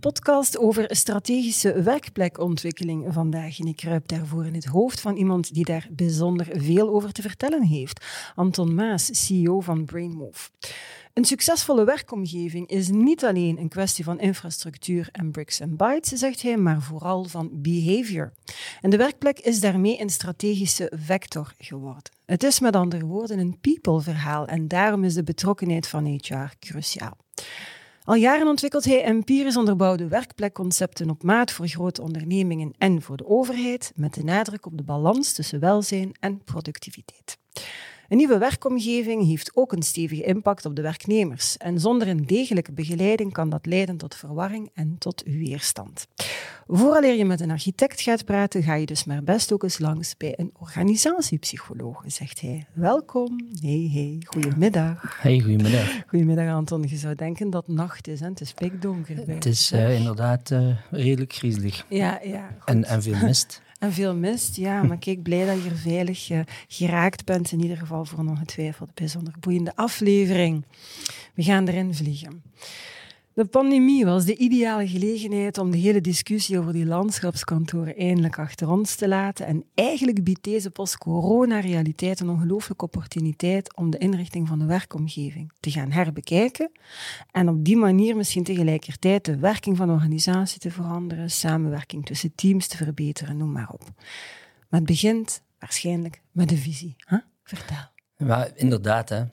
Podcast over strategische werkplekontwikkeling vandaag. En ik kruip daarvoor in het hoofd van iemand die daar bijzonder veel over te vertellen heeft. Anton Maas, CEO van Brainmove. Een succesvolle werkomgeving is niet alleen een kwestie van infrastructuur en bricks and bytes, zegt hij, maar vooral van behavior. En de werkplek is daarmee een strategische vector geworden. Het is met andere woorden een people-verhaal en daarom is de betrokkenheid van HR cruciaal. Al jaren ontwikkelt hij empirisch onderbouwde werkplekconcepten op maat voor grote ondernemingen en voor de overheid, met de nadruk op de balans tussen welzijn en productiviteit. Een nieuwe werkomgeving heeft ook een stevige impact op de werknemers. En zonder een degelijke begeleiding kan dat leiden tot verwarring en tot weerstand. Vooraleer je met een architect gaat praten, ga je dus maar best ook eens langs bij een organisatiepsycholoog, zegt hij. Welkom. Hey, hey, goedemiddag. Hey, goedemiddag. Goedemiddag, Anton. Je zou denken dat het nacht is, hè? het is pikdonker. Het is uh, inderdaad uh, redelijk griezelig. Ja, ja. En, en veel mist. En veel mist, ja. Maar kijk, blij dat je er veilig uh, geraakt bent. In ieder geval voor een ongetwijfeld bijzonder boeiende aflevering. We gaan erin vliegen. De pandemie was de ideale gelegenheid om de hele discussie over die landschapskantoren eindelijk achter ons te laten. En eigenlijk biedt deze post-corona-realiteit een ongelooflijke opportuniteit om de inrichting van de werkomgeving te gaan herbekijken. En op die manier misschien tegelijkertijd de werking van de organisatie te veranderen, samenwerking tussen teams te verbeteren, noem maar op. Maar het begint waarschijnlijk met de visie. Vertel. Ja, inderdaad, hè.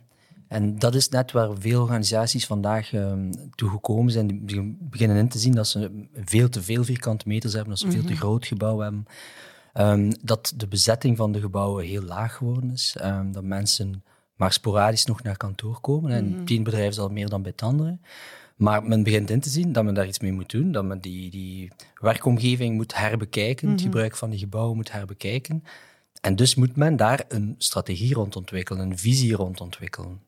En dat is net waar veel organisaties vandaag uh, toe gekomen zijn. Die beginnen in te zien dat ze veel te veel vierkante meters hebben, dat ze veel te mhm. groot gebouw hebben. Um, dat de bezetting van de gebouwen heel laag geworden is. Um, dat mensen maar sporadisch nog naar kantoor komen. En mm -hmm. bedrijf is al meer dan bij het andere. Maar men begint in te zien dat men daar iets mee moet doen. Dat men die, die werkomgeving moet herbekijken. Het mhm. gebruik van die gebouwen moet herbekijken. En dus moet men daar een strategie rond ontwikkelen, een visie rond ontwikkelen.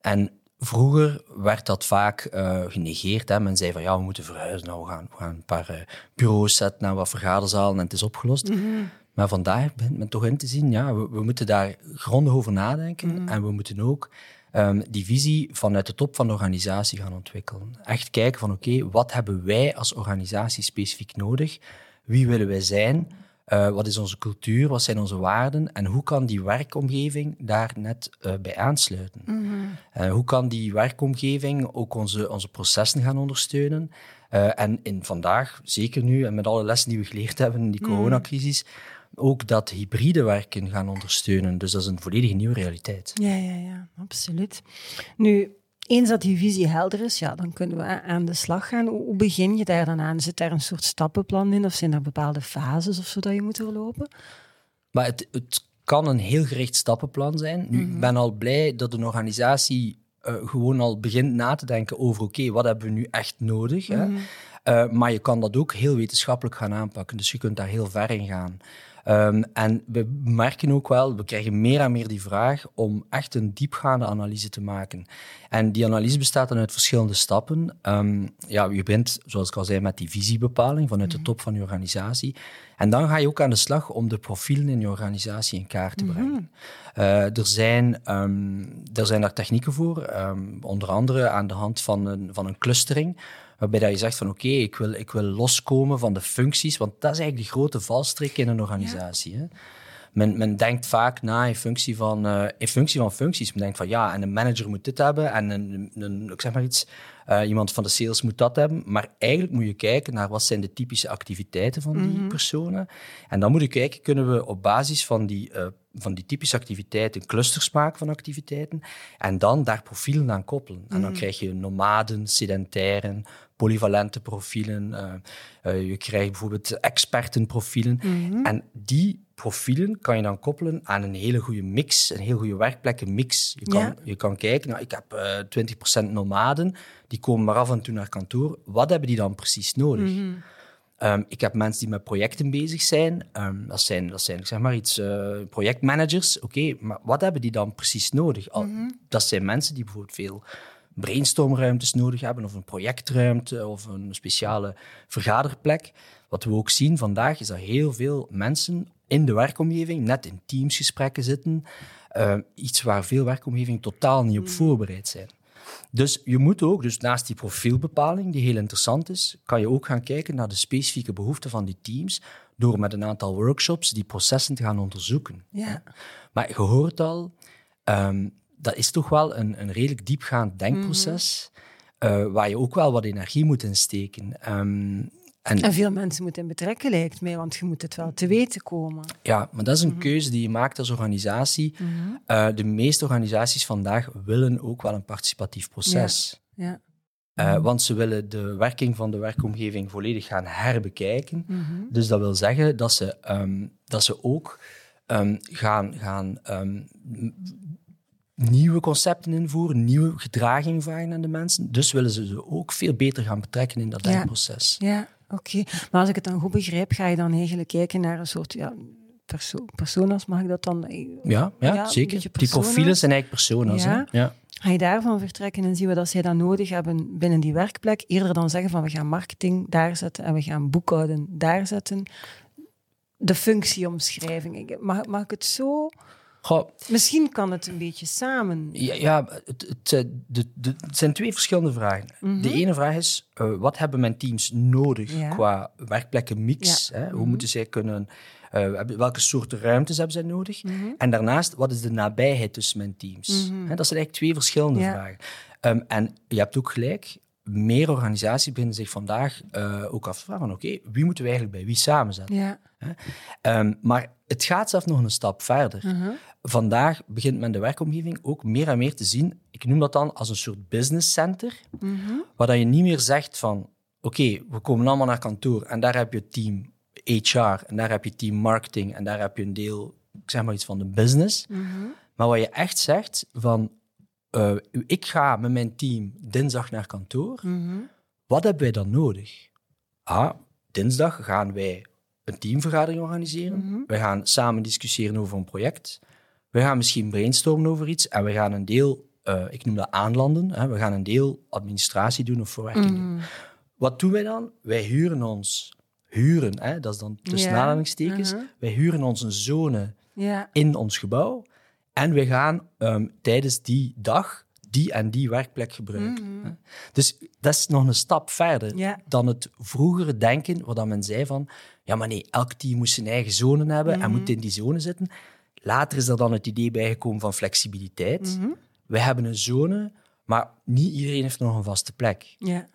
En vroeger werd dat vaak uh, genegeerd. Hè. Men zei van ja, we moeten verhuizen. Nou, we, gaan, we gaan een paar uh, bureaus zetten naar wat vergaderzalen en het is opgelost. Mm -hmm. Maar vandaag begint men toch in te zien, ja, we, we moeten daar grondig over nadenken. Mm -hmm. En we moeten ook um, die visie vanuit de top van de organisatie gaan ontwikkelen. Echt kijken van oké, okay, wat hebben wij als organisatie specifiek nodig? Wie willen wij zijn? Uh, wat is onze cultuur? Wat zijn onze waarden? En hoe kan die werkomgeving daar net uh, bij aansluiten? Mm -hmm. uh, hoe kan die werkomgeving ook onze, onze processen gaan ondersteunen? en in vandaag, zeker nu, en met alle lessen die we geleerd hebben in die mhm. coronacrisis, ook dat hybride werken gaan ondersteunen. Dus dat is een volledig nieuwe realiteit. Ja, ja, ja, absoluut. Nu, eens dat die visie helder is, ja, dan kunnen we aan de slag gaan. Hoe begin je daar dan aan? Zit daar een soort stappenplan in? Of zijn er bepaalde fases of zo dat je moet doorlopen? Maar het, het kan een heel gericht stappenplan zijn. Nu, mm -hmm. Ik ben al blij dat een organisatie uh, gewoon al begint na te denken over oké, okay, wat hebben we nu echt nodig? Mm -hmm. hè? Uh, maar je kan dat ook heel wetenschappelijk gaan aanpakken. Dus je kunt daar heel ver in gaan. Um, en we merken ook wel, we krijgen meer en meer die vraag om echt een diepgaande analyse te maken. En die analyse bestaat dan uit verschillende stappen. Um, ja, je begint, zoals ik al zei, met die visiebepaling vanuit de mhm. top van je organisatie. En dan ga je ook aan de slag om de profielen in je organisatie in kaart te brengen. Mm -hmm. uh, er, zijn, um, er zijn daar technieken voor, onder andere aan de hand van een, van een clustering waarbij dat je zegt van oké, okay, ik, wil, ik wil loskomen van de functies, want dat is eigenlijk de grote valstrik in een organisatie. Ja. Hè? Men, men, denkt vaak na in functie, van, uh, in functie van functies. Men denkt van ja, en een manager moet dit hebben en een, een, ik zeg maar iets, uh, iemand van de sales moet dat hebben. Maar eigenlijk moet je kijken naar wat zijn de typische activiteiten van die mm -hmm. personen. En dan moet je kijken, kunnen we op basis van die, uh, van die typische activiteiten clusters maken van activiteiten en dan daar profielen aan koppelen. En dan mm -hmm. krijg je nomaden, sedentairen, polyvalente profielen. Uh, uh, je krijgt bijvoorbeeld expertenprofielen. Mm -hmm. En die profielen kan je dan koppelen aan een hele goede mix, een heel goede werkplekkenmix. Je kan, ja. je kan kijken, nou, ik heb uh, 20% nomaden, die komen maar af en toe naar kantoor. Wat hebben die dan precies nodig? Mm -hmm. Ehm, ik heb mensen die met projecten bezig zijn. Ehm, dat zijn, dat zijn zeg maar iets, uh, projectmanagers. Oké, maar wat hebben die dan precies nodig? Mhm. Dat zijn mensen die bijvoorbeeld veel brainstormruimtes nodig hebben, of een projectruimte, of een speciale vergaderplek. Wat we ook zien vandaag is dat heel veel mensen in de werkomgeving net in teamsgesprekken zitten. Uh, iets waar veel werkomgevingen totaal niet op voorbereid zijn. Dus je moet ook, dus naast die profielbepaling, die heel interessant is, kan je ook gaan kijken naar de specifieke behoeften van die teams door met een aantal workshops die processen te gaan onderzoeken. Ja. Maar je hoort al, um, dat is toch wel een, een redelijk diepgaand denkproces, uh, waar je ook wel wat energie moet insteken. Um, en, en, veel mensen moeten betrekken, lijkt mij, want je moet het wel te weten komen. Ja, maar dat is een mm -hmm. keuze die je maakt als organisatie. Mm -hmm. uh, de meeste organisaties vandaag willen ook wel een participatief proces. Ja. ja. Uh, want ze willen de werking van de werkomgeving volledig gaan herbekijken. Dus dat wil zeggen dat ze, um, dat ze ook um, gaan, gaan um, nieuwe concepten invoeren, nieuwe gedraging vragen aan de mensen. Dus willen ze ze ook veel beter gaan betrekken in dat. Ja, ja oké. Okay. Maar als ik het dan goed begrijp, ga je dan eigenlijk kijken naar een soort ja, perso personas, mag ik dat dan? Ja, ja, ja zeker. Die profielen zijn eigenlijk personas. Ja. Hè? Ja. Ga je daarvan vertrekken en zien we dat zij dat nodig hebben binnen die werkplek, eerder dan zeggen van we gaan marketing daar zetten en we gaan boekhouden daar zetten. De functieomschrijving. Mag, mag ik het zo... Goh, Misschien kan het een beetje samen. Ja, ja het, het, de, de, het zijn twee verschillende vragen. Mhm. Mm -hmm. De ene vraag is, uh, wat hebben mijn teams nodig ja. qua werkplekkenmix? Ja. Hè? Hoe mm -hmm. moeten zij kunnen... Uh, welke soorten ruimtes hebben zij nodig? Mm -hmm. En daarnaast, wat is de nabijheid tussen mijn teams? Hè? Dat zijn eigenlijk twee verschillende vragen. Um, en je hebt ook gelijk, meer organisaties beginnen zich vandaag uh, ook af te vragen: oké, okay, wie moeten we eigenlijk bij wie samenzetten? Ja. Um, maar het gaat zelfs nog een stap verder. Mhm. Vandaag begint men de werkomgeving ook meer en meer te zien. Ik noem dat dan als een soort business center, -hmm. waar je niet meer zegt van oké, okay, we komen allemaal naar kantoor en daar heb je team HR en daar heb je team marketing en daar heb je een deel, ik zeg maar iets van de business. -hmm. Maar wat je echt zegt van uh, ik ga met mijn team dinsdag naar kantoor, wat hebben wij dan nodig? Ah, dinsdag gaan wij een teamvergadering organiseren. Mhm. We gaan samen discussiëren over een project. We gaan misschien brainstormen over iets en we gaan een deel, uh, ik noem dat aanlanden, hè, we gaan een deel administratie doen of verwerking Mhm. doen. Wat doen wij dan? Wij huren ons, huren, hè, dat is dan tussen aanhalingstekens, Mhm. wij huren ons een zone in ons gebouw en we gaan um, tijdens die dag die en die werkplek gebruiken. Mhm. Dus dat is nog een stap verder dan het vroegere denken, dan men zei van, ja maar nee, elk team moet zijn eigen zone hebben en Mhm. moet in die zone zitten. Later is er dan het idee bijgekomen van flexibiliteit. Mhm. We hebben een zone, maar niet iedereen heeft nog een vaste plek. Ja.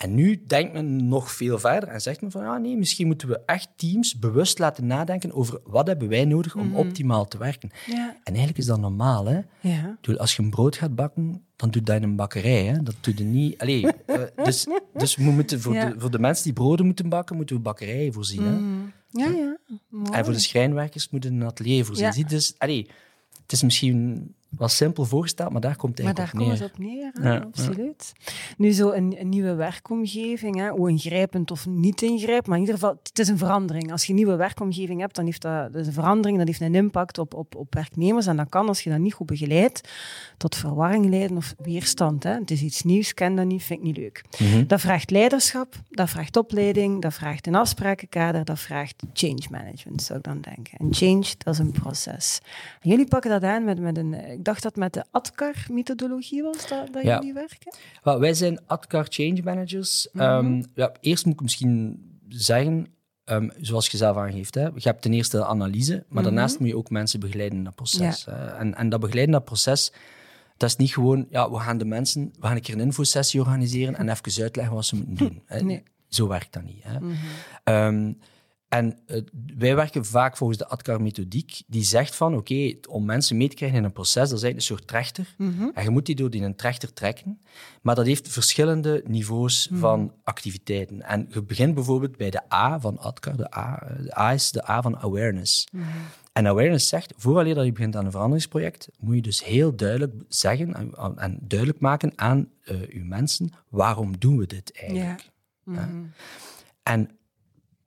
En nu denkt men nog veel verder en zegt men van, ja nee, misschien moeten we echt teams bewust laten nadenken over wat hebben wij nodig om Mhm. optimaal te werken. Ja. En eigenlijk is dat normaal, hè. Ja. Als je een brood gaat bakken, dan doe je dat in een bakkerij. Hè? Dat doe je niet. Allee, uh, dus, dus we moeten voor, Ja. de, voor de mensen die broden moeten bakken, moeten we bakkerijen voorzien. Hè? Mhm. Ja, ja. Mooi. En voor de schrijnwerkers moeten een atelier voorzien. Zie, Dus, allee, het is misschien wat simpel voorgesteld, maar daar komt het Maar daar eigenlijk komen op ze neer. hè? Ja, absoluut. Nu, zo een, een nieuwe werkomgeving, hè? hoe ingrijpend of niet ingrijpend, maar in ieder geval, het is een verandering. Als je een nieuwe werkomgeving hebt, dan heeft dat, dat is een verandering, dat heeft een impact op, op, op werknemers. En dat kan, als je dat niet goed begeleidt, tot verwarring leiden of weerstand. Hè? Het is iets nieuws, ken dat niet, vind ik niet leuk. Mhm. Dat vraagt leiderschap, dat vraagt opleiding, dat vraagt een afsprakenkader, dat vraagt change management, zou ik dan denken. En change, dat is een proces. En jullie pakken dat aan met, met een, ik dacht dat met de ADKAR-methodologie was dat, dat Ja. jullie werken. Wij zijn ADKAR Change Managers. Mhm. Ehm, ja, eerst moet ik misschien zeggen, ehm, zoals je zelf aangeeft, hè, je hebt ten eerste de analyse, maar Mhm. daarnaast moet je ook mensen begeleiden in dat proces. En, en dat begeleiden dat proces, dat is niet gewoon, ja, we gaan de mensen, we gaan een keer een infosessie organiseren en even uitleggen wat ze moeten doen. Hè. Nee. Zo werkt dat niet. Hè. Mhm. Ehm, en eh, wij werken vaak volgens de ADKAR-methodiek, die zegt van, oké, om mensen mee te krijgen in een proces, dat is eigenlijk een soort trechter. Mhm. En je moet die door die een trechter trekken. Maar dat heeft verschillende niveaus Mhm. van activiteiten. En je begint bijvoorbeeld bij de A van ADKAR. De A, eh, de A is de A van awareness. Mhm. En awareness zegt, vooraleer dat je begint aan een veranderingsproject, moet je dus heel duidelijk zeggen en, en duidelijk maken aan uh, uw mensen, waarom doen we dit eigenlijk? Ja. En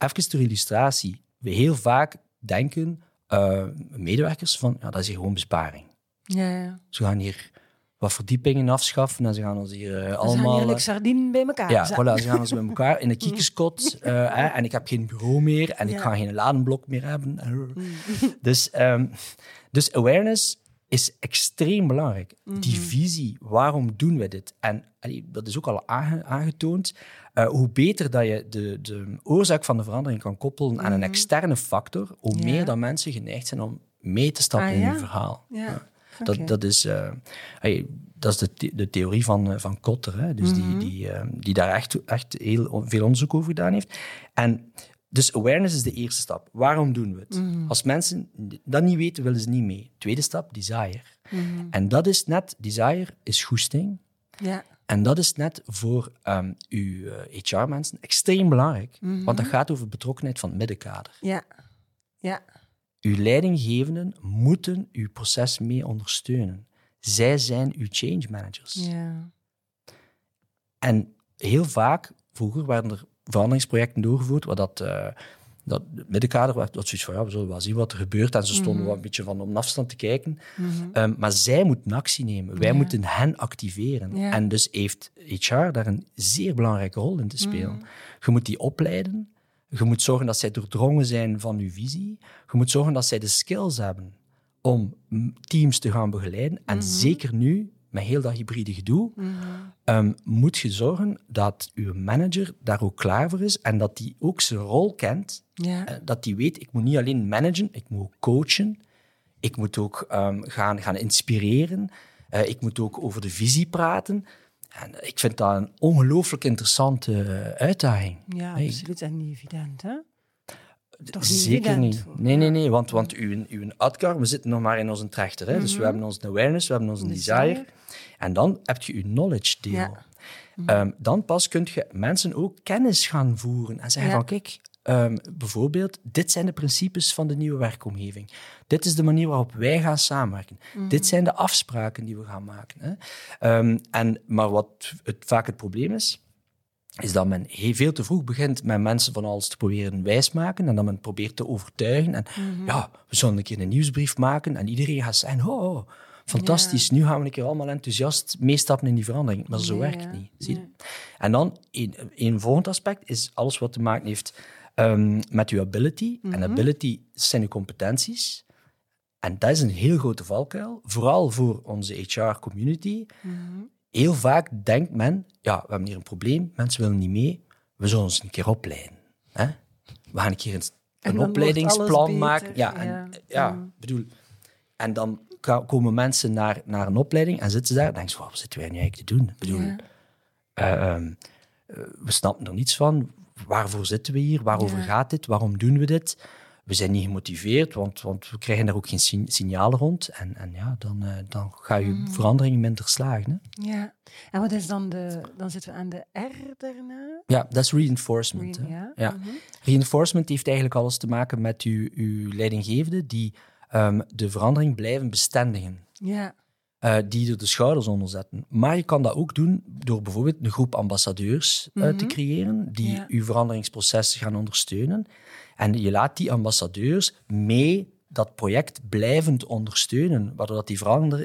even ter illustratie. We heel vaak denken uh, medewerkers van, ja, dat is hier gewoon besparing. Ja, ja. Ze gaan hier wat verdiepingen afschaffen en ze gaan ons hier uh, allemaal... Ze gaan sardinen bij elkaar Ja, voilà, ze gaan ons bij elkaar in een kiekerskot. Uh, hè, en ik heb geen bureau meer en ik ga geen ladenblok meer hebben. Mm. dus, um, dus awareness is extreem belangrijk. Die mhm. visie, waarom doen we dit? En dat is ook al aangetoond. Uh, hoe beter dat je de, de oorzaak van de verandering kan koppelen aan een mhm. externe factor, hoe meer dan mensen geneigd zijn om mee te stappen ah, in je verhaal. Ja. Dat, dat, is, uh, hey, dat is de, de theorie van, uh, van Kotter, hè? Dus die, mhm. die, uh, die daar echt, echt heel veel onderzoek over gedaan heeft. En dus awareness is de eerste stap. Waarom doen we het? Mhm. Als mensen dat niet weten, willen ze niet mee. Tweede stap, desire. Mm En dat is net, desire is goesting. Ja. En dat is net voor um, uw HR-mensen extreem belangrijk. Mhm. Want dat gaat over betrokkenheid van het middenkader. Ja. Ja. Uw leidinggevenden moeten uw proces mee ondersteunen. Zij zijn uw change managers. Ja. En heel vaak, vroeger werden er veranderingsprojecten doorgevoerd, waar dat, uh, dat middenkader werd dat zoiets van, ja, we zullen wel zien wat er gebeurt. En ze stonden mm wel een beetje van om afstand te kijken. Mhm. Ehm, maar zij moeten actie nemen. Wij moeten hen activeren. En dus heeft HR daar een zeer belangrijke rol in te spelen. Mhm. Je moet die opleiden. Je moet zorgen dat zij doordrongen zijn van uw visie. Je moet zorgen dat zij de skills hebben om teams te gaan begeleiden. En mhm. zeker nu, met heel dat hybride gedoe, mm moet je zorgen dat uw manager daar ook klaar voor is en dat die ook zijn rol kent. Uh, dat die weet, ik moet niet alleen managen, ik moet ook coachen. Ik moet ook um, gaan, gaan inspireren. Uh, ik moet ook over de visie praten. En ik vind dat een ongelooflijk interessante eh, uitdaging. Ja, absoluut. En niet evident, hè? Toch Zeker niet. Nee, nee, nee. Want, want uw, uw Adgar, we zitten nog maar in onze trechter. Hè? Dus we mhm. hebben onze awareness, we hebben onze desire. En dan heb je je knowledge deel. Ja. Ehm, dan pas kun je mensen ook kennis gaan voeren en zeggen van kijk, um, bijvoorbeeld, dit zijn de principes van de nieuwe werkomgeving. Dit is de manier waarop wij gaan samenwerken. Mhm. Dit zijn de afspraken die we gaan maken. Hè? Um, en, maar wat het, vaak het probleem is, is dat men heel veel te vroeg begint met mensen van alles te proberen wijsmaken en dat men probeert te overtuigen. En mhm. ja, we zullen een keer een nieuwsbrief maken en iedereen gaat zeggen, oh, oh fantastisch, nu gaan we een keer allemaal enthousiast meestappen in die verandering. Maar zo werkt het niet. Zie En dan, een, een volgend aspect is alles wat te maken heeft um, met uw ability. En mhm. ability zijn uw competenties. En dat is een heel grote valkuil, vooral voor onze HR-community. Mhm. Heel vaak denkt men, ja, we hebben hier een probleem, mensen willen niet mee, we zullen ons een keer opleiden. Hè? We gaan een keer een, een opleidingsplan maken. Ja, en, ja, bedoel... En dan komen mensen naar, naar een opleiding en zitten ze daar en denken ze, wat zitten wij nu eigenlijk te doen? Ik bedoel, eh, ehm, eh, we snappen er niets van. Waarvoor zitten we hier? Waarover gaat dit? Waarom doen we dit? We zijn niet gemotiveerd, want, want we krijgen daar ook geen signalen rond. En, en ja, dan, uh, dan ga je mm. verandering minder slagen. Hè? Ja, en wat is dan de... Dan zitten we aan de R daarna? Ja, dat is reinforcement. ja. ja. Mhm. Reinforcement heeft eigenlijk alles te maken met uw, uw leidinggevende die um, de verandering blijven bestendigen. Ja. Uh, die er de schouders onder zetten. Maar je kan dat ook doen door bijvoorbeeld een groep ambassadeurs uh, te mhm. creëren, die ja. uw veranderingsproces gaan ondersteunen. En je laat die ambassadeurs mee dat project blijvend ondersteunen, waardoor dat die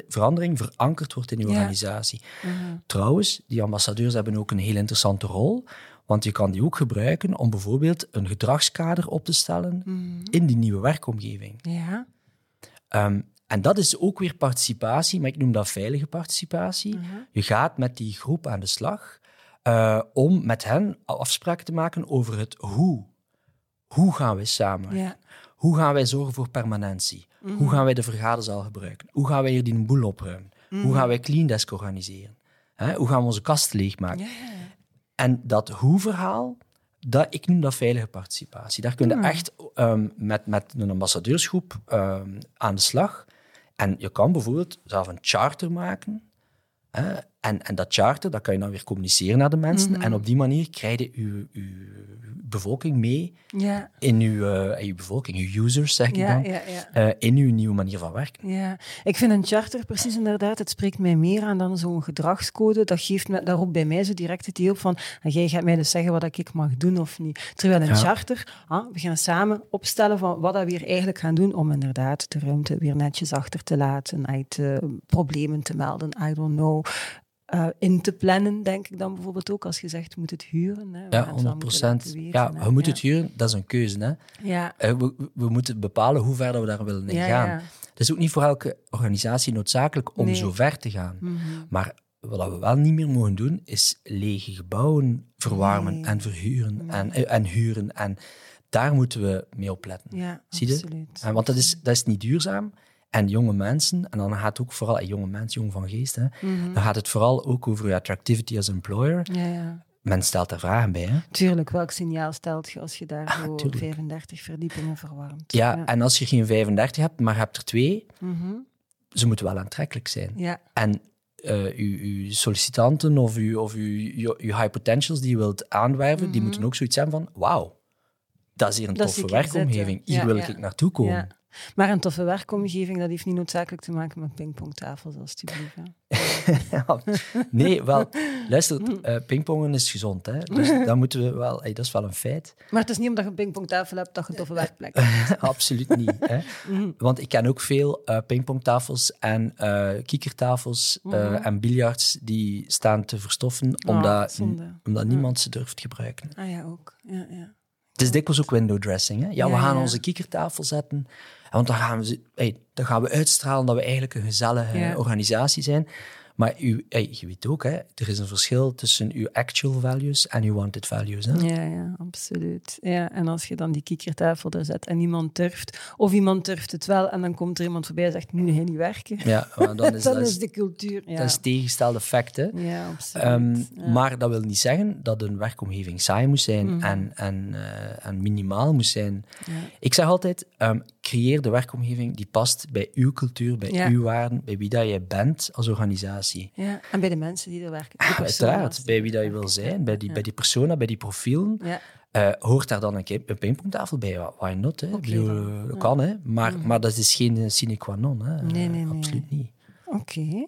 verandering verankerd wordt in je organisatie. Mhm. Trouwens, die ambassadeurs hebben ook een heel interessante rol, want je kan die ook gebruiken om bijvoorbeeld een gedragskader op te stellen mhm. in die nieuwe werkomgeving. Ja. Um, en dat is ook weer participatie, maar ik noem dat veilige participatie. Mhm. Je gaat met die groep aan de slag uh, om met hen afspraken te maken over het hoe. Hoe gaan wij samen? Hoe gaan wij zorgen voor permanentie? Mhm. Hoe gaan wij de vergaderzaal gebruiken? Hoe gaan wij hier die boel opruimen? Hoe Mhm. gaan wij clean desk organiseren? Hè? Hoe gaan we onze kast leegmaken? En dat hoe-verhaal, dat, ik noem dat veilige participatie. Daar kun je Hmm. echt ehm, met, met een ambassadeursgroep ehm, aan de slag. En je kan bijvoorbeeld zelf een charter maken. Hè, En, en dat charter, dat kan je dan weer communiceren naar de mensen. Mhm. En op die manier krijg je uw, uw bevolking mee Ja, in uw, in uw bevolking, uw users, zeg ik ja, dan, ja, eh, in uw nieuwe manier van werken. Ja, ik vind een charter precies inderdaad, het spreekt mij meer aan dan zo'n gedragscode. Dat geeft me, daarop bij mij zo direct het idee op van, "Ah, jij gaat mij dus zeggen wat ik mag doen of niet. Terwijl een charter, ah, we gaan samen opstellen van wat dat we hier eigenlijk gaan doen om inderdaad de ruimte weer netjes achter te laten, uit eh, problemen te melden, I don't know. Eh, in te plannen, denk ik dan bijvoorbeeld ook, als je zegt, moet het huren. Hè, Ja, Mensen 100 moeten laten weten, Ja, we moeten het huren, dat is een keuze. Hè? Ja, Eh, we, we moeten bepalen hoe ver we daar willen in ja, gaan. ja. Het is ook niet voor elke organisatie noodzakelijk om Nee. zo ver te gaan. Mhm. Maar wat we wel niet meer mogen doen, is lege gebouwen verwarmen Nee. en verhuren Nee. en, eh, en huren. En daar moeten we mee opletten. Ja, Zie je? En want dat is, dat is niet duurzaam. En jonge mensen, en dan gaat het ook vooral, eh, jonge mensen, jong van geest, hè, Mhm. dan gaat het vooral ook over je attractivity als employer. Ja, ja. Men stelt daar vragen bij. Hè? Tuurlijk, welk signaal stelt je als je daar Ah, zo tuurlijk. 35 verdiepingen verwarmt? Ja, en als je geen 35 hebt, maar je hebt er twee, Mhm. ze moeten wel aantrekkelijk zijn. ja. En eh uw, uw sollicitanten of, uw, of uw, high potentials die je wilt aanwerven, die moeten ook zoiets hebben van, wauw, dat is hier een Mhm. Dat toffe werkomgeving. Hier Ja, wil ja. ik naartoe komen. Maar een toffe werkomgeving, dat heeft niet noodzakelijk te maken met pingpongtafels, alstublieft. Ja, nee, wel, luister, eh, pingpongen is gezond. Hè? Dus dat moeten we wel, hey, dat is wel een feit. Maar het is niet omdat je een pingpongtafel hebt dat je een toffe werkplek hebt. Absoluut niet. Hè? Mhm. Want ik ken ook veel eh, pingpongtafels en eh kiekertafels eh, Mhm. en biljarts die staan te verstoffen Ah, omdat, zonde. omdat niemand ze durft gebruiken. Ah ja, ook. Ja, ja. Het is dikwijls ook window dressing. Hè? Ja, we gaan ja. onze kiekertafel zetten. Want dan gaan, we, hey, dan gaan we uitstralen dat we eigenlijk een gezellige organisatie zijn. Maar u, hey, je weet ook, hè, er is een verschil tussen uw actual values en uw wanted values. Hè? Ja, ja, absoluut. Ja, en als je dan die kiekertafel er zet en niemand durft, of iemand durft het wel, en dan komt er iemand voorbij en zegt, hij niet werken. Ja, dan is dan dat, is de cultuur. Ja, dat is tegenstelde. Hè? ja absoluut. Ehm, ja. Maar dat wil niet zeggen dat een werkomgeving saai moet zijn Mhm. en, en, eh, en minimaal moet zijn. Ja. Ik zeg altijd, ehm, creëer de werkomgeving die past bij uw cultuur, bij Ja. uw waarden, bij wie dat jij bent als organisatie. Ja, en bij de mensen die er werken. Persona's uiteraard, bij wie dat je wil zijn, bij die, Ja. bij die persona, bij die profielen. Ja, Eh, hoort daar dan een, een pingpongtafel bij? Why not? Hè? Dan. eh, dat kan, hè? Maar, Mhm. maar dat is geen sine qua non. Hè? Nee, nee, nee. Absoluut niet. oké.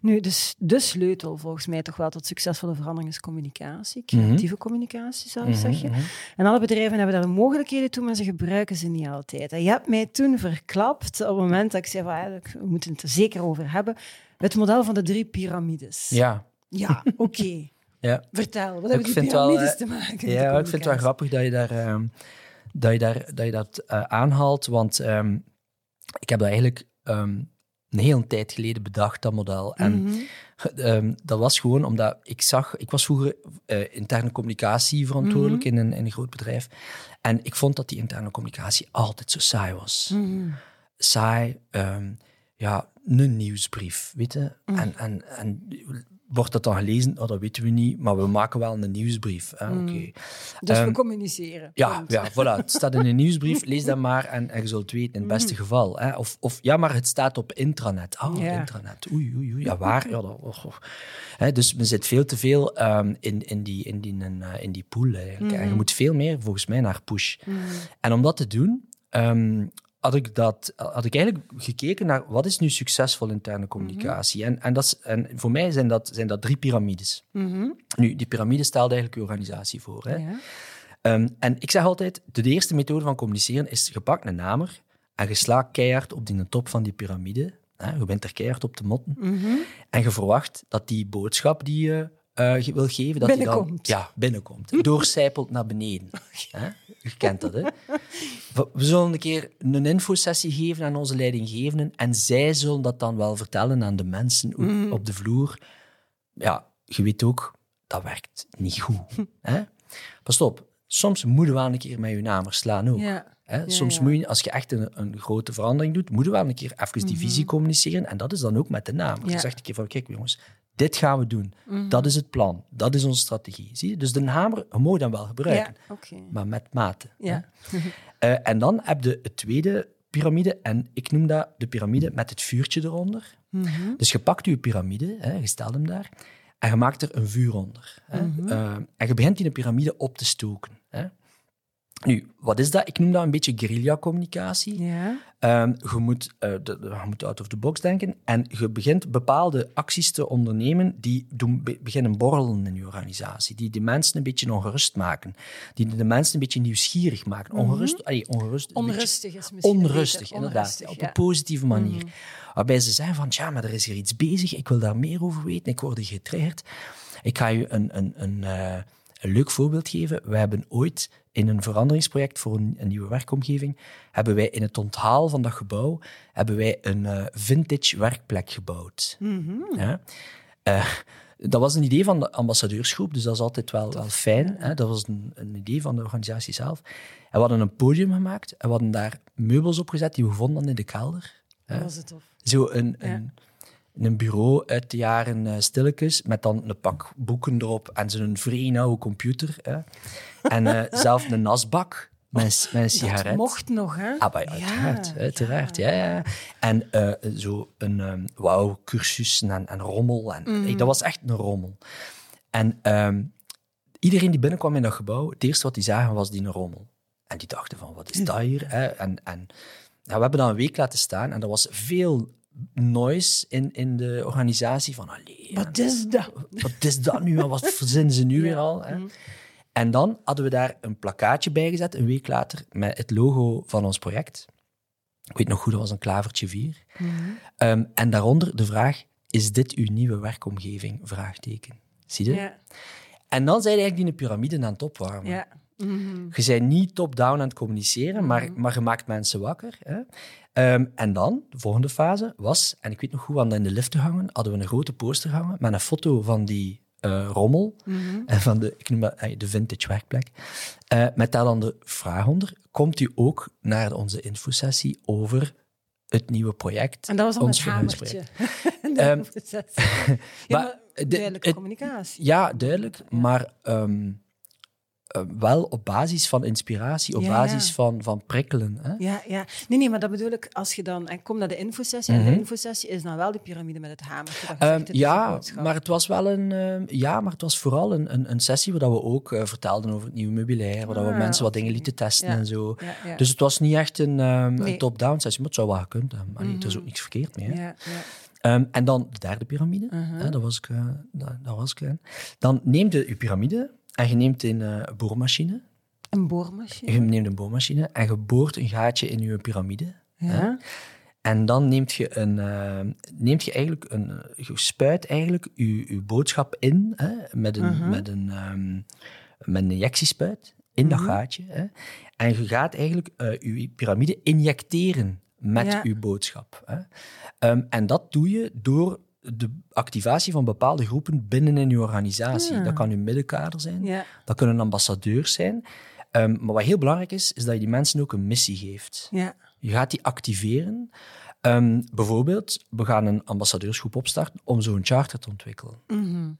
Nu, dus de sleutel volgens mij toch wel tot succesvolle verandering is communicatie, Mhm. creatieve communicatie zelfs, Mhm, zeg je. mhm. En alle bedrijven hebben daar de mogelijkheden toe, maar ze gebruiken ze niet altijd. En je hebt mij toen verklapt, op het moment dat ik zei van, ja, we moeten het er zeker over hebben, het model van de drie piramides. Ja, Ja, oké. ja. Vertel, wat Ik hebben die wel, piramides eh, te maken Ja, ik vind het wel grappig dat je, daar, ehm, dat, je, daar, dat, je dat eh, aanhaalt, want ehm, ik heb dat eigenlijk ehm, een hele tijd geleden bedacht, dat model. En Mhm. ehm, dat was gewoon omdat ik zag... Ik was vroeger eh, interne communicatie verantwoordelijk Mhm. in, een, in een groot bedrijf. En ik vond dat die interne communicatie altijd zo saai was. Mhm. Saai, ehm, ja, een nieuwsbrief, weet je. Mhm. En, en, en wordt dat dan gelezen? Oh, dat weten we niet, maar we maken wel een nieuwsbrief. hè. Oké. Dus we Ehm, communiceren. Ja, Punt. ja, voilà. Het staat in een nieuwsbrief, lees dat maar en, en je zult het weten, in het beste geval. Hè. Of, of ja, maar het staat op intranet. Ah, Ja. intranet. Oei, oei, oei. Ja, waar? Ja, dat, oh, oh. Hè, dus men zit veel te veel ehm, in, in, die, in, die, eh, in die pool eigenlijk. En je moet veel meer, volgens mij, naar push. En om dat te doen, ehm, had, ik dat, had ik eigenlijk gekeken naar wat is nu succesvol interne communicatie. En, en, dat is, en voor mij zijn dat, zijn dat drie piramides. Mhm. Nu, die piramide stelt eigenlijk je organisatie voor. Hè. Ja. Ehm, en ik zeg altijd, de eerste methode van communiceren is, je pakt een namer en je slaat keihard op die top van die piramide. Hè, je bent er keihard op te motten. Mhm. En je verwacht dat die boodschap die je je wil geven, dat die dan Binnenkomt. ja, binnenkomt. Doorcijpelt naar beneden. Hè? Je kent dat, hè? We we zullen een keer een infosessie geven aan onze leidinggevenden en zij zullen dat dan wel vertellen aan de mensen op- Mhm. op de vloer. Ja, je weet ook, dat werkt niet goed. Hè? Pas op, soms moeten we wel een keer met je namer slaan ook. Ja. Hè? Soms ja. moet je, als je echt een, een grote verandering doet, moet je wel een keer even die visie communiceren. En dat is dan ook met de naam. Je zegt een keer van, kijk jongens, dit gaan we doen. Dat is het plan. Dat is onze strategie. Zie je? Dus de hamer, je mag hem wel gebruiken, Ja, maar met mate. Ja. Eh, en dan heb je het tweede piramide, en ik noem dat de piramide met het vuurtje eronder. Mhm. Dus je pakt je piramide, hè, je stelt hem daar, en je maakt er een vuur onder. Hè? Mhm. Eh, en je begint die piramide op te stoken. Hè? Nu, wat is dat? Ik noem dat een beetje guerrilla-communicatie. Ja. Ehm, je, moet, eh, de, je moet out of the box denken en je begint bepaalde acties te ondernemen die doen, be- beginnen borrelen in je organisatie, die de mensen een beetje ongerust maken, die de mensen een beetje nieuwsgierig maken. Ongerust, allee, ongerust, een beetje- Onrustig is misschien onrustig, beter. inderdaad. Onrustig, op ja. Mhm. een positieve manier. Waarbij ze zeggen van, ja, maar er is hier iets bezig, ik wil daar meer over weten, ik word hier getriggerd. Ik ga je een, een, een, eh, een leuk voorbeeld geven. We hebben ooit in een veranderingsproject voor een, een nieuwe werkomgeving, hebben wij in het onthaal van dat gebouw, hebben wij een eh, vintage werkplek gebouwd. Mhm. Ja. Eh, dat was een idee van de ambassadeursgroep, dus dat is altijd wel, wel fijn. Hè? Dat was een, een idee van de organisatie zelf. En we hadden een podium gemaakt en we hadden daar meubels op gezet die we vonden in de kelder. Dat was het tof. Zo een, Ja. Een, bureau uit de jaren eh stilletjes, met dan een pak boeken erop en zo'n vrij oude computer. Hè? En eh, zelf een nasbak met, een- met een sigaret. Dat mocht nog, hè? Ah, maar ja, uiteraard. ja. Ja, En eh, zo een um, wauw, cursus en, en rommel. En. Ey, dat was echt een rommel. En ehm, iedereen die binnenkwam in dat gebouw, het eerste wat die zagen was die een rommel. En die dachten van, wat is dat hier? Hè? En, en ja, we hebben dat een week laten staan en er was veel noise in, in de organisatie van, allee, Wat is dat? wat is dat nu? En wat verzinnen ze nu weer al? Hè? En dan hadden we daar een plakkaatje bij gezet, een week later, met het logo van ons project. Ik weet nog goed, dat was een klavertje 4. Ehm, en daaronder de vraag, is dit uw nieuwe werkomgeving? Vraagteken. Zie je? En dan zijn eigenlijk die een piramide aan het opwarmen. Ja. Mhm. Je bent niet top-down aan het communiceren, maar, maar je maakt mensen wakker. Hè? Ehm, en dan, de volgende fase was, en ik weet nog goed, we hadden in de lift hangen, hadden we een grote poster hangen met een foto van die eh, rommel en van de, ik noem dat eh, de vintage werkplek. Eh, met daar dan de vraag onder, komt u ook naar onze infosessie over het nieuwe project? En dat was al ons met hamertje. Ehm, ja, maar de- duidelijke het- communicatie. Ja, duidelijk, maar ehm, eh, wel op basis van inspiratie, op Ja, basis ja. Van, van prikkelen. Hè? Ja, ja. Nee, nee, maar dat bedoel ik, als je dan... En kom naar de infosessie, en Mhm. de infosessie is dan wel de piramide met het hamertje. je Ehm, ja, maar het was wel een, ehm, ja, maar het was vooral een, een, een sessie waar we ook eh, vertelden over het nieuwe meubilair, waar we Ah, mensen wat dingen lieten testen Ja, en zo. Ja, ja. Dus het was niet echt een, ehm, een top-down sessie, maar het zou wel gekund hebben. Allee, Er is ook niks verkeerd mee. Hè? ja, ja. Ehm, en dan de derde piramide, hè, dat was ik, eh, dat, dat was ik. hè. Dan neem je je piramide en je neemt een eh, boormachine. Een boormachine. Je neemt een boormachine en je boort een gaatje in je piramide. Ja. En dan neemt je, een, eh, neemt je eigenlijk een, eh, je spuit eigenlijk je, je boodschap in hè, met, een, Mhm. met, een, ehm, met een injectiespuit in dat Mhm. gaatje. Hè. En je gaat eigenlijk je piramide injecteren met Ja. je boodschap. Hè. Ehm, en dat doe je door de activatie van bepaalde groepen binnen in je organisatie. Ah. Dat kan uw middenkader zijn, Ja. dat kunnen ambassadeurs zijn. Ehm, maar wat heel belangrijk is, is dat je die mensen ook een missie geeft. Ja. Je gaat die activeren. Ehm, bijvoorbeeld, we gaan een ambassadeursgroep opstarten om zo'n charter te ontwikkelen. Mhm.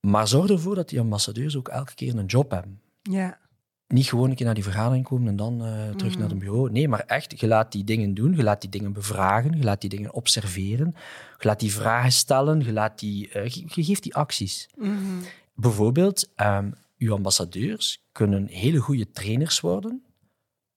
Maar zorg ervoor dat die ambassadeurs ook elke keer een job hebben. Ja. Niet gewoon een keer naar die vergadering komen en dan eh, terug naar het bureau. Nee, maar echt, je laat die dingen doen, je laat die dingen bevragen, je laat die dingen observeren, je laat die vragen stellen, je, laat die, eh, je, je geeft die acties. Mhm. Bijvoorbeeld, ehm uw ambassadeurs kunnen hele goede trainers worden,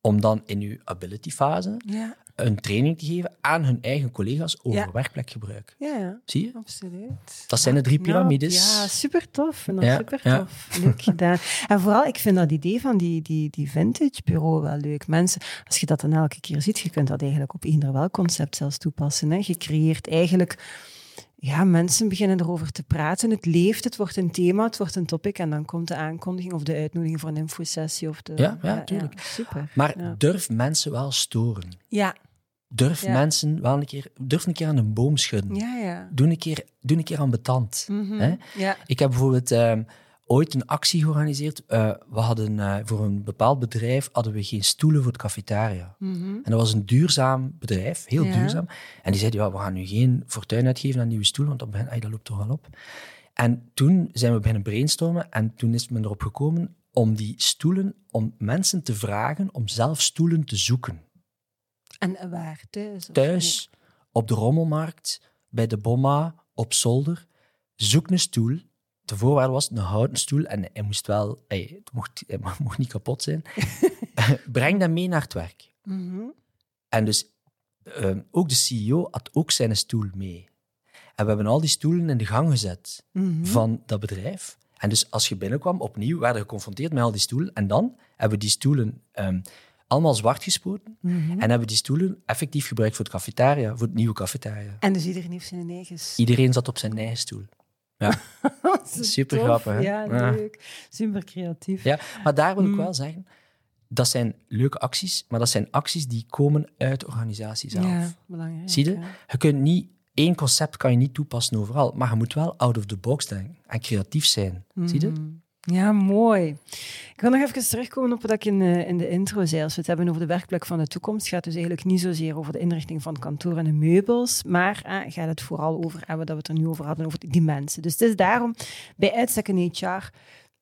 om dan in uw ability fase Ja. een training te geven aan hun eigen collega's over Ja. werkplekgebruik. Ja, ja. Zie je? Absoluut. Dat zijn de drie Nou, piramides. ja, super tof. Dat Ja, super tof. Leuk gedaan. En vooral, ik vind dat idee van die, die, die vintage bureau wel leuk. Mensen, als je dat dan elke keer ziet, je kunt dat eigenlijk op eender wel concept zelfs toepassen. Hè. Je creëert eigenlijk... Ja, mensen beginnen erover te praten. Het leeft, het wordt een thema, het wordt een topic. En dan komt de aankondiging of de uitnodiging voor een infosessie. Of de, Ja, ja, tuurlijk. super. Maar Ja. durf mensen wel storen. Ja, Durf Ja. mensen wel een keer, durf een keer aan een boom schudden. ja, ja. Doe, een keer, doe een keer ambetant. Mhm. Hè? Ja. Ik heb bijvoorbeeld ehm, ooit een actie georganiseerd. Eh, we hadden eh, voor een bepaald bedrijf hadden we geen stoelen voor de cafetaria. Mhm. En dat was een duurzaam bedrijf, heel Ja. duurzaam. En die zeiden, ja, we gaan nu geen fortuin uitgeven aan nieuwe stoelen, want dat, dat loopt toch wel op. En toen zijn we beginnen brainstormen en toen is men erop gekomen om die stoelen, om mensen te vragen om zelf stoelen te zoeken. En waar? Thuis? Thuis, op de rommelmarkt, bij de Bomma, op zolder. zoek een stoel. De voorwaarde was een houten stoel en hij moest wel, hij, het mocht, hij mocht niet kapot zijn. Breng dat mee naar het werk. Mhm. En dus ehm, ook de CEO had ook zijn stoel mee. En we hebben al die stoelen in de gang gezet Mhm. van dat bedrijf. En dus als je binnenkwam, opnieuw werden we geconfronteerd met al die stoelen. En dan hebben we die stoelen ehm, allemaal zwart gespoten. Mhm. En hebben we die stoelen effectief gebruikt voor het cafetaria, voor het nieuwe cafetaria. En dus iedereen heeft zijn eigen. Iedereen zat op zijn eigen stoel. Ja, super tof. grappig, hè? Ja, leuk. Super creatief. ja. maar daar wil ik Mm. wel zeggen, dat zijn leuke acties, maar dat zijn acties die komen uit de organisatie zelf. Ja, belangrijk. Zie je? ja. Je kunt niet, één concept kan je niet toepassen overal, maar je moet wel out of the box denken en creatief zijn. Zie je? Ja, mooi. Ik wil nog even terugkomen op wat ik in, in de intro zei. Als we het hebben over de werkplek van de toekomst, gaat het dus eigenlijk niet zozeer over de inrichting van kantoren en meubels, maar eh, gaat het vooral over, hebben dat we het er nu over hadden, over die mensen. Dus het is daarom bij uitstek een HR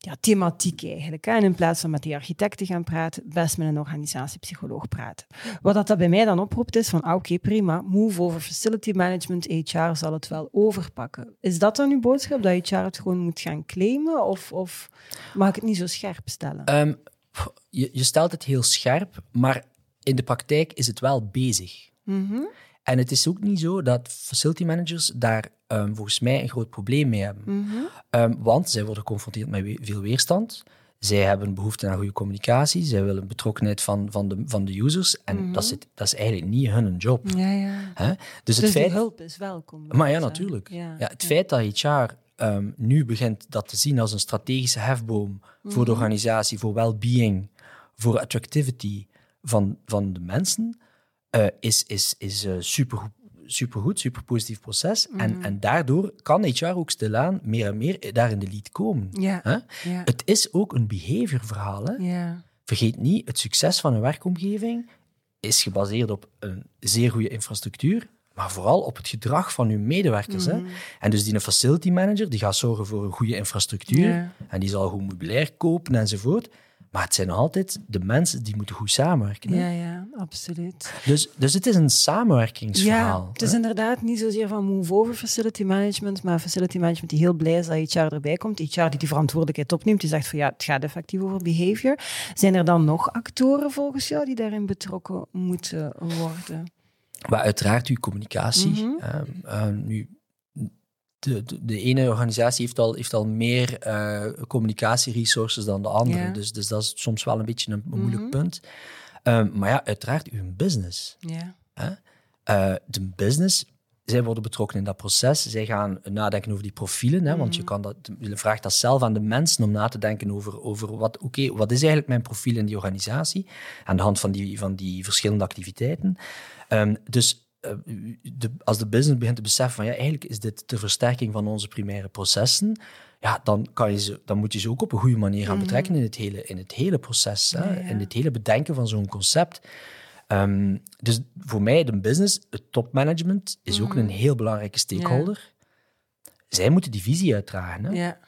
ja, thematiek eigenlijk. Hè. En in plaats van met die architect te gaan praten, best met een organisatiepsycholoog praten. Wat dat, dat bij mij dan oproept is van, ah, oké, prima, move over facility management, HR zal het wel overpakken. Is dat dan uw boodschap, dat HR het gewoon moet gaan claimen? Of, of mag ik het niet zo scherp stellen? Ehm, je, je stelt het heel scherp, maar in de praktijk is het wel bezig. Mhm. En het is ook niet zo dat facility managers daar ehm, volgens mij een groot probleem mee hebben. Mhm. Ehm, want zij worden geconfronteerd met we- veel weerstand. Zij hebben behoefte aan goede communicatie. Zij willen betrokkenheid van, van, de, van de users. En dat, zit, dat is eigenlijk niet hun job. Ja, ja. Hè? Dus, Dus het die feit, hulp is welkom. maar ja, Dus, natuurlijk. Ja, Ja, het feit dat HR ehm, nu begint dat te zien als een strategische hefboom voor Mhm. de organisatie, voor well-being, voor attractivity van, van de mensen, eh, is, is, is eh, supergoed, supergoed, super positief proces. Mhm. En, en daardoor kan HR ook stilaan meer en meer daar in de lead komen. Het is ook een behaviorverhaal. Hè? Vergeet niet, het succes van een werkomgeving is gebaseerd op een zeer goede infrastructuur, maar vooral op het gedrag van uw medewerkers. Mhm. Hè? En dus die een facility manager die gaat zorgen voor een goede infrastructuur en die zal goed meubilair kopen enzovoort. Maar het zijn nog altijd de mensen die moeten goed samenwerken. hè. Ja, ja, absoluut. Dus, dus het is een samenwerkingsverhaal. Ja, het is hè. inderdaad niet zozeer van move over facility management, maar facility management die heel blij is dat HR erbij komt. HR die die verantwoordelijkheid opneemt, die zegt van ja, het gaat effectief over behavior. Zijn er dan nog actoren volgens jou die daarin betrokken moeten worden? Maar uiteraard uw communicatie. Eh, nu, de, de, de ene organisatie heeft al, heeft al meer eh communicatieresources dan de andere. Ja. Dus, dus dat is soms wel een beetje een, een moeilijk Mhm. punt. Ehm, maar ja, uiteraard uw business. Ja. Eh, de business, zij worden betrokken in dat proces. Zij gaan nadenken over die profielen. Hè, Want je, kan dat, je vraagt dat zelf aan de mensen om na te denken over, over wat, oké, wat is eigenlijk mijn profiel in die organisatie? Aan de hand van die, van die verschillende activiteiten. Ehm, dus de, als de business begint te beseffen van ja, eigenlijk is dit de versterking van onze primaire processen, ja, dan, kan je ze, dan moet je ze ook op een goede manier gaan betrekken in het hele, in het hele proces, hè, Ja, ja. in het hele bedenken van zo'n concept. Ehm, dus voor mij, de business, het topmanagement, is ook een heel belangrijke stakeholder. Zij moeten die visie uitdragen. Hè? Ja.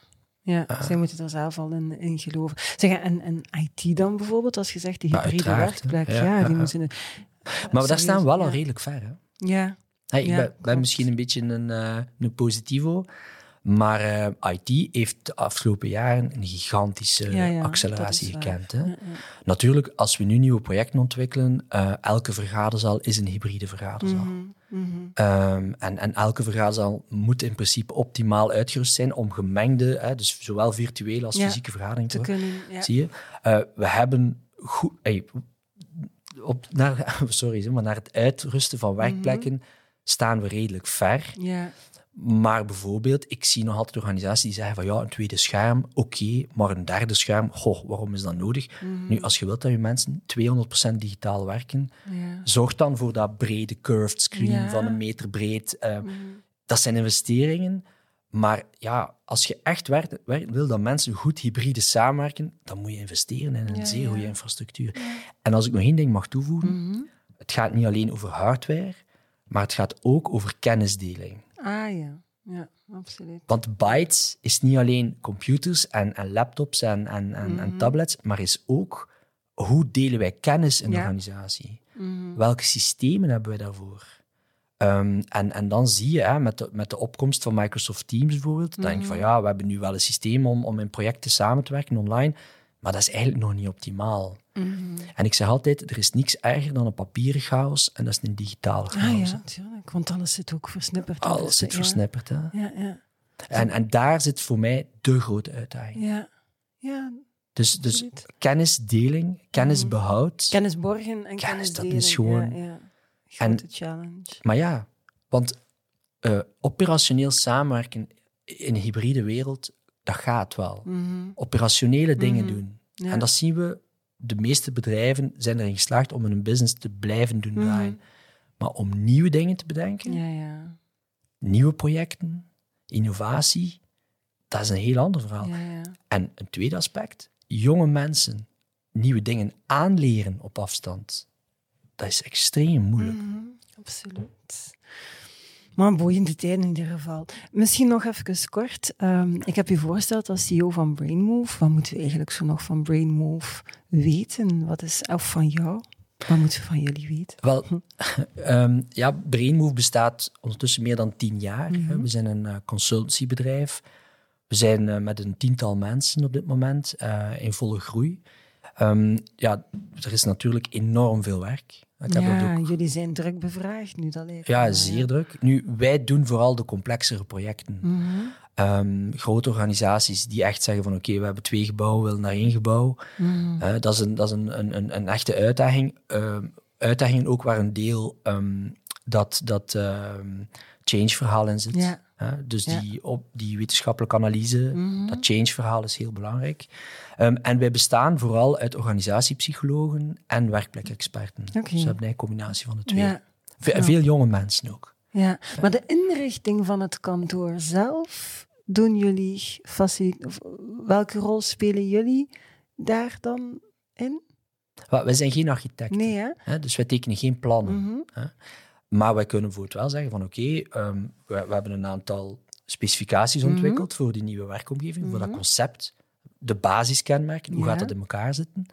Ja, zij moeten er zelf al in, in geloven. Zeg, en, en IT dan bijvoorbeeld, als je zegt die hybride werkplek, Ja, die moeten... Maar daar staan we wel al redelijk ver. Hè? Ja, Hey, ik Ja, ben, misschien een beetje een, eh, een positivo, maar eh, IT heeft de afgelopen jaren een gigantische Ja, ja, acceleratie gekend. Hè? Natuurlijk, als we nu nieuwe projecten ontwikkelen, eh, elke vergaderzaal is een hybride vergaderzaal. Mhm, Ehm, en, en elke vergaderzaal moet in principe optimaal uitgerust zijn om gemengde, hè, dus zowel virtuele als fysieke vergaderingen te kunnen... Zie je? We hebben goed... ey, op, naar, sorry, maar naar het uitrusten van werkplekken Mhm. staan we redelijk ver. Ja, Maar bijvoorbeeld, ik zie nog altijd organisaties die zeggen van ja, een tweede scherm, oké, maar een derde scherm, goh, waarom is dat nodig? Mhm. Nu, als je wilt dat je mensen 200% digitaal werken, ja. zorg dan voor dat brede curved screen Ja. van een meter breed. Eh, Mhm. Dat zijn investeringen. Maar ja, als je echt werkt, werkt- wil dat mensen goed hybride samenwerken, dan moet je investeren in een Ja, zeer ja. goede infrastructuur. En als ik nog één ding mag toevoegen, Mhm. het gaat niet alleen over hardware, maar het gaat ook over kennisdeling. Ah ja, ja, absoluut. Want Bytes is niet alleen computers en, en laptops en, en, en, en tablets, maar is ook hoe delen wij kennis in de organisatie? Mhm. Welke systemen hebben wij daarvoor? Ehm, en, en dan zie je, hè, met, de, met de opkomst van Microsoft Teams bijvoorbeeld, dan denk je van ja, we hebben nu wel een systeem om, om in projecten samen te werken online, maar dat is eigenlijk nog niet optimaal. En ik zeg altijd, er is niks erger dan een papieren chaos en dat is een digitale chaos. Ah ja, natuurlijk. Want alles zit ook versnipperd. Alles zit ja. versnipperd. Hè. Ja, ja. En, en daar zit voor mij de grote uitdaging. Ja, ja. Dus, dus Absoluut. kennisdeling, kennisbehoud. Kennis borgen en Kennis, dat is gewoon- Ja, ja. Grote challenge. Maar ja, want eh, operationeel samenwerken in een hybride wereld, dat gaat wel. Mhm. Operationele dingen Mhm. doen. Ja. En dat zien we, de meeste bedrijven zijn erin geslaagd om hun business te blijven doen draaien. Maar om nieuwe dingen te bedenken, Mhm. Ja, ja. nieuwe projecten, innovatie, dat is een heel ander verhaal. ja, ja. En een tweede aspect, jonge mensen nieuwe dingen aanleren op afstand, dat is extreem moeilijk. Mhm, absoluut. Maar boeiende tijden in ieder geval. Misschien nog even kort. Ehm, ik heb je voorgesteld als CEO van Brainmove. Wat moeten we eigenlijk zo nog van Brainmove weten? Wat is, of van jou? Wat moeten we van jullie weten? Wel, ehm, ja, Brainmove bestaat ondertussen meer dan tien jaar. Mhm. We zijn een eh, consultancybedrijf. We zijn eh, met een tiental mensen op dit moment eh, in volle groei. Ehm, ja, er is natuurlijk enorm veel werk. Ik heb dat Ja, ook jullie zijn druk bevraagd nu, dat lijkt Ja, zeer druk. Nu, wij doen vooral de complexere projecten. Mhm, Ehm, grote organisaties die echt zeggen van oké, we hebben twee gebouwen, we willen naar één gebouw. mhm. Eh, dat is een, dat is een, een, een, een echte uitdaging. Ehm, uitdagingen ook waar een deel ehm, dat, dat ehm, change-verhaal in zit. Ja. Hè? dus Ja. die, op, die wetenschappelijke analyse, Mhm. dat change-verhaal is heel belangrijk. Ehm, en wij bestaan vooral uit organisatiepsychologen en werkplekexperten. Oké. Dus we hebben een combinatie van de twee. Ja, Ve- snap. veel jonge mensen ook. ja. Maar de inrichting van het kantoor zelf, doen jullie welke rol spelen jullie daar dan in? Wij zijn geen architecten. Nee, hè? Dus wij tekenen geen plannen. Mhm. Hè? Maar wij kunnen bijvoorbeeld wel zeggen van oké, ehm, we, we hebben een aantal specificaties Mhm. ontwikkeld voor die nieuwe werkomgeving, voor dat concept, de basiskenmerken, hoe Ja. gaat dat in elkaar zitten.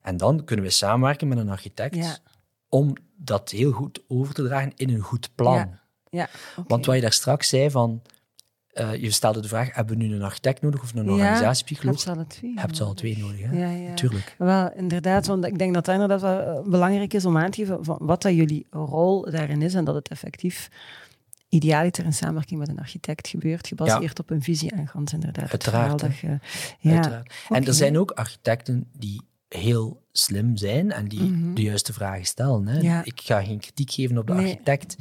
En dan kunnen we samenwerken met een architect Ja. om dat heel goed over te dragen in een goed plan. Ja. Want wat je daar straks zei van, eh, je stelde de vraag, hebben we nu een architect nodig of een Ja, organisatiepsycholoog? Heb ze alle twee. Ze alle twee nodig, hè? Ja. Wel, inderdaad, want ik denk dat dat inderdaad wel eh, belangrijk is om aan te geven van wat dat jullie rol daarin is en dat het effectief idealiter in samenwerking met een architect gebeurt, gebaseerd op een visie en gans inderdaad. het Uiteraard, dat je- ja. Uiteraard. En er zijn ook architecten die heel slim zijn en die Mhm. de juiste vragen stellen. Hè. Ja. Ik ga geen kritiek geven op de Nee. architect,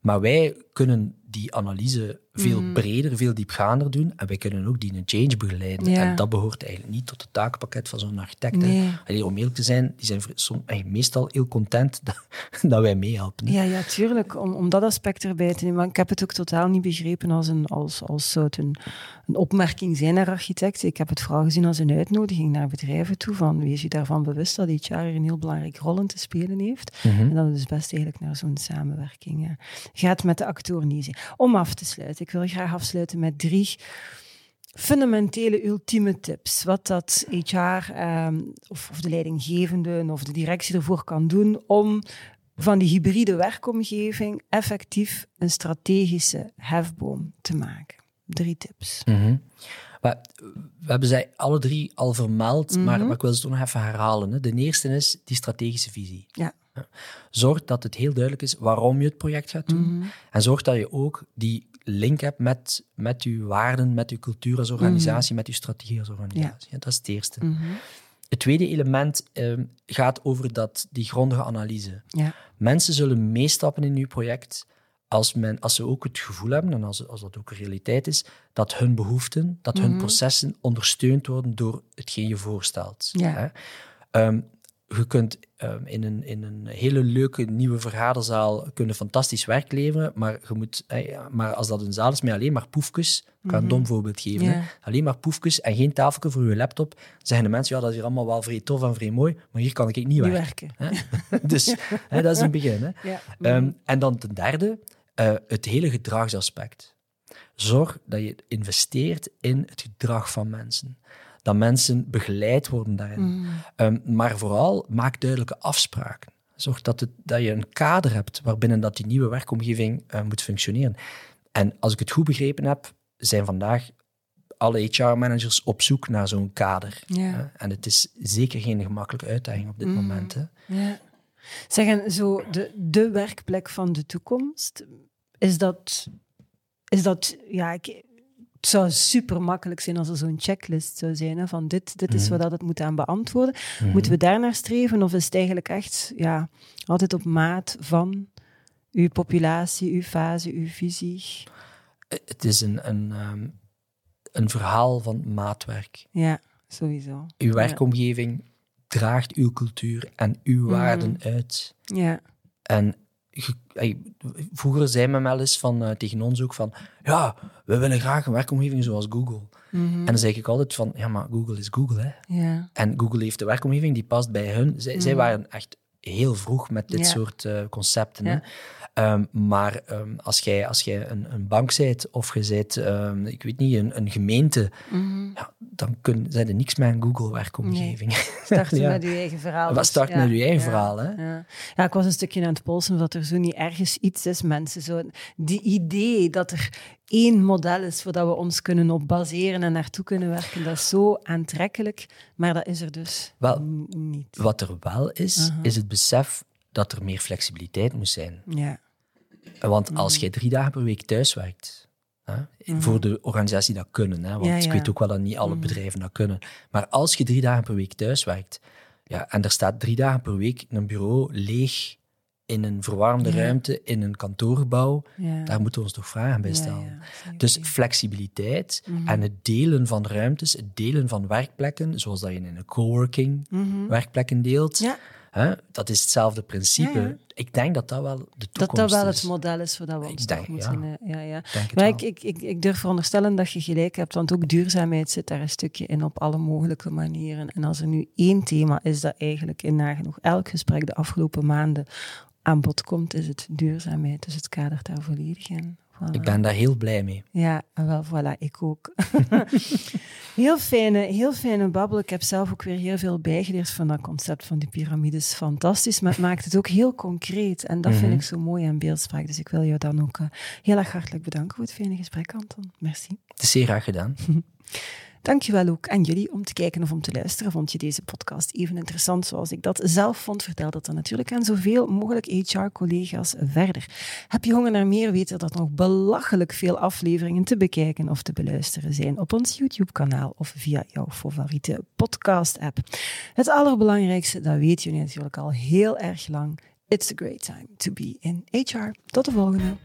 maar wij kunnen die analyse veel Mhm. breder, veel diepgaander doen en wij kunnen ook die een change begeleiden. Ja. En dat behoort eigenlijk niet tot het takenpakket van zo'n architect. Nee. Allee, om eerlijk te zijn, die zijn meestal heel content dat, dat wij meehelpen. Ja, ja, tuurlijk. Om, om dat aspect erbij te nemen. Ik heb het ook totaal niet begrepen als, een, als, als zou het een, een opmerking zijn naar architecten. Ik heb het vooral gezien als een uitnodiging naar bedrijven toe. Van wees je daarvan bewust dat HR een heel belangrijke rol in te spelen heeft. Mhm. En dat het dus best eigenlijk naar zo'n samenwerking eh, gaat met de zijn. Om af te sluiten. Ik wil graag afsluiten met drie fundamentele, ultieme tips. Wat dat HR ehm, of, of de leidinggevende of de directie ervoor kan doen om van die hybride werkomgeving effectief een strategische hefboom te maken. Drie tips. Mhm. We hebben zij alle drie al vermeld, maar, Mhm. maar ik wil ze toch nog even herhalen. Hè. De eerste is die strategische visie. Ja. Zorg dat het heel duidelijk is waarom je het project gaat doen. Mhm. En zorg dat je ook die link hebt met, met je waarden, met je cultuur als organisatie, met je strategie als organisatie. Ja, dat is het eerste. Mhm. Het tweede element ehm, gaat over dat, die grondige analyse. Ja. Mensen zullen meestappen in uw project als, men, als ze ook het gevoel hebben, en als, als dat ook een realiteit is, dat hun behoeften, dat hun Mhm. processen ondersteund worden door hetgeen je voorstelt. Ja. Hè? Ehm, je kunt ehm, in, een, in een hele leuke nieuwe vergaderzaal kunnen fantastisch werk leveren, maar, je moet, eh, maar als dat een zaal is met alleen maar poefjes, ik kan een dom voorbeeld geven, alleen maar poefjes en geen tafeltje voor je laptop, zeggen de mensen, ja, dat is hier allemaal wel vrij tof en vrij mooi, maar hier kan ik niet werken. werken. Hè? dus hè, dat is een begin. Hè? Ja. Ehm, en dan ten derde, eh, het hele gedragsaspect. Zorg dat je investeert in het gedrag van mensen. Dat mensen begeleid worden daarin. Mhm. Ehm, maar vooral, maak duidelijke afspraken. Zorg dat, het, dat je een kader hebt waarbinnen dat die nieuwe werkomgeving uh, moet functioneren. En als ik het goed begrepen heb, zijn vandaag alle HR-managers op zoek naar zo'n kader. Ja. En het is zeker geen gemakkelijke uitdaging op dit mm. moment. Hè. Ja. Zeggen, zo de, de werkplek van de toekomst, is dat, is dat ja, ik, het zou super makkelijk zijn als er zo'n checklist zou zijn hè, van dit, dit is mm. wat het moet aan beantwoorden. Mm. Moeten we daar naar streven of is het eigenlijk echt ja, altijd op maat van uw populatie, uw fase, uw visie? Het is een, een, ehm, een verhaal van maatwerk. Ja, sowieso. Uw werkomgeving draagt uw cultuur en uw mhm. waarden uit. Ja. En vroeger zei men wel eens van, uh, tegen ons ook van, ja, we willen graag een werkomgeving zoals Google. Mhm. En dan zeg ik altijd van, ja, maar Google is Google, hè. Ja. En Google heeft de werkomgeving die past bij hun. Zij, zij mhm. waren echt heel vroeg met dit soort uh, concepten. Hè? Um, maar um, als jij, als jij een, een bank bent of je bent, um, ik weet niet, een, een gemeente, mm ja, dan kun, zijn er niks met een Google-werkomgeving. Nee. Starten met je eigen verhaal. Wat start met je eigen verhaal, hè? Ja. ja, ik was een stukje aan het polsen dat er zo niet ergens iets is, mensen. Zo, die idee dat er één model is waar we ons kunnen op baseren en naartoe kunnen werken, dat is zo aantrekkelijk, maar dat is er dus wel, niet. Wat er wel is, is het besef dat er meer flexibiliteit moet zijn. Ja. Want als je drie dagen per week thuis werkt, hè, mhm. voor de organisatie dat kunnen, hè, want ik weet ook wel dat niet alle mhm. bedrijven dat kunnen, maar als je drie dagen per week thuis werkt, ja, en er staat drie dagen per week een bureau leeg in een verwarmde ruimte, in een kantoorgebouw, daar moeten we ons toch vragen bij stellen. dus flexibiliteit mhm. en het delen van ruimtes, het delen van werkplekken, zoals dat je in een coworking werkplekken deelt, Hè? Dat is hetzelfde principe. Ik denk dat dat wel de toekomst is. Dat dat wel het model is voor dat we ons denk, moeten... Ja, ja, ja. maar ik, ik, ik, ik durf veronderstellen dat je gelijk hebt, want ook duurzaamheid zit daar een stukje in op alle mogelijke manieren. En als er nu één thema is dat eigenlijk in nagenoeg elk gesprek de afgelopen maanden aan bod komt, is het duurzaamheid. Dus het kader daar volledig in. Ik ben daar heel blij mee. Ja, wel, voilà, ik ook. heel, fijne, heel fijne babbel. Ik heb zelf ook weer heel veel bijgeleerd van dat concept van die piramides. Fantastisch, maar het maakt het ook heel concreet. En dat vind mhm. ik zo mooi aan beeldspraak. Dus ik wil jou dan ook uh, heel erg hartelijk bedanken voor het fijne gesprek, Anton. Merci. Het is zeer graag gedaan. Dankjewel ook aan jullie om te kijken of om te luisteren. Vond je deze podcast even interessant zoals ik dat zelf vond? Vertel dat dan natuurlijk aan zoveel mogelijk HR-collega's verder. Heb je honger naar meer? Weten dat nog belachelijk veel afleveringen te bekijken of te beluisteren zijn op ons YouTube-kanaal of via jouw favoriete podcast-app. Het allerbelangrijkste, dat weet je natuurlijk al heel erg lang. It's a great time to be in HR. Tot de volgende.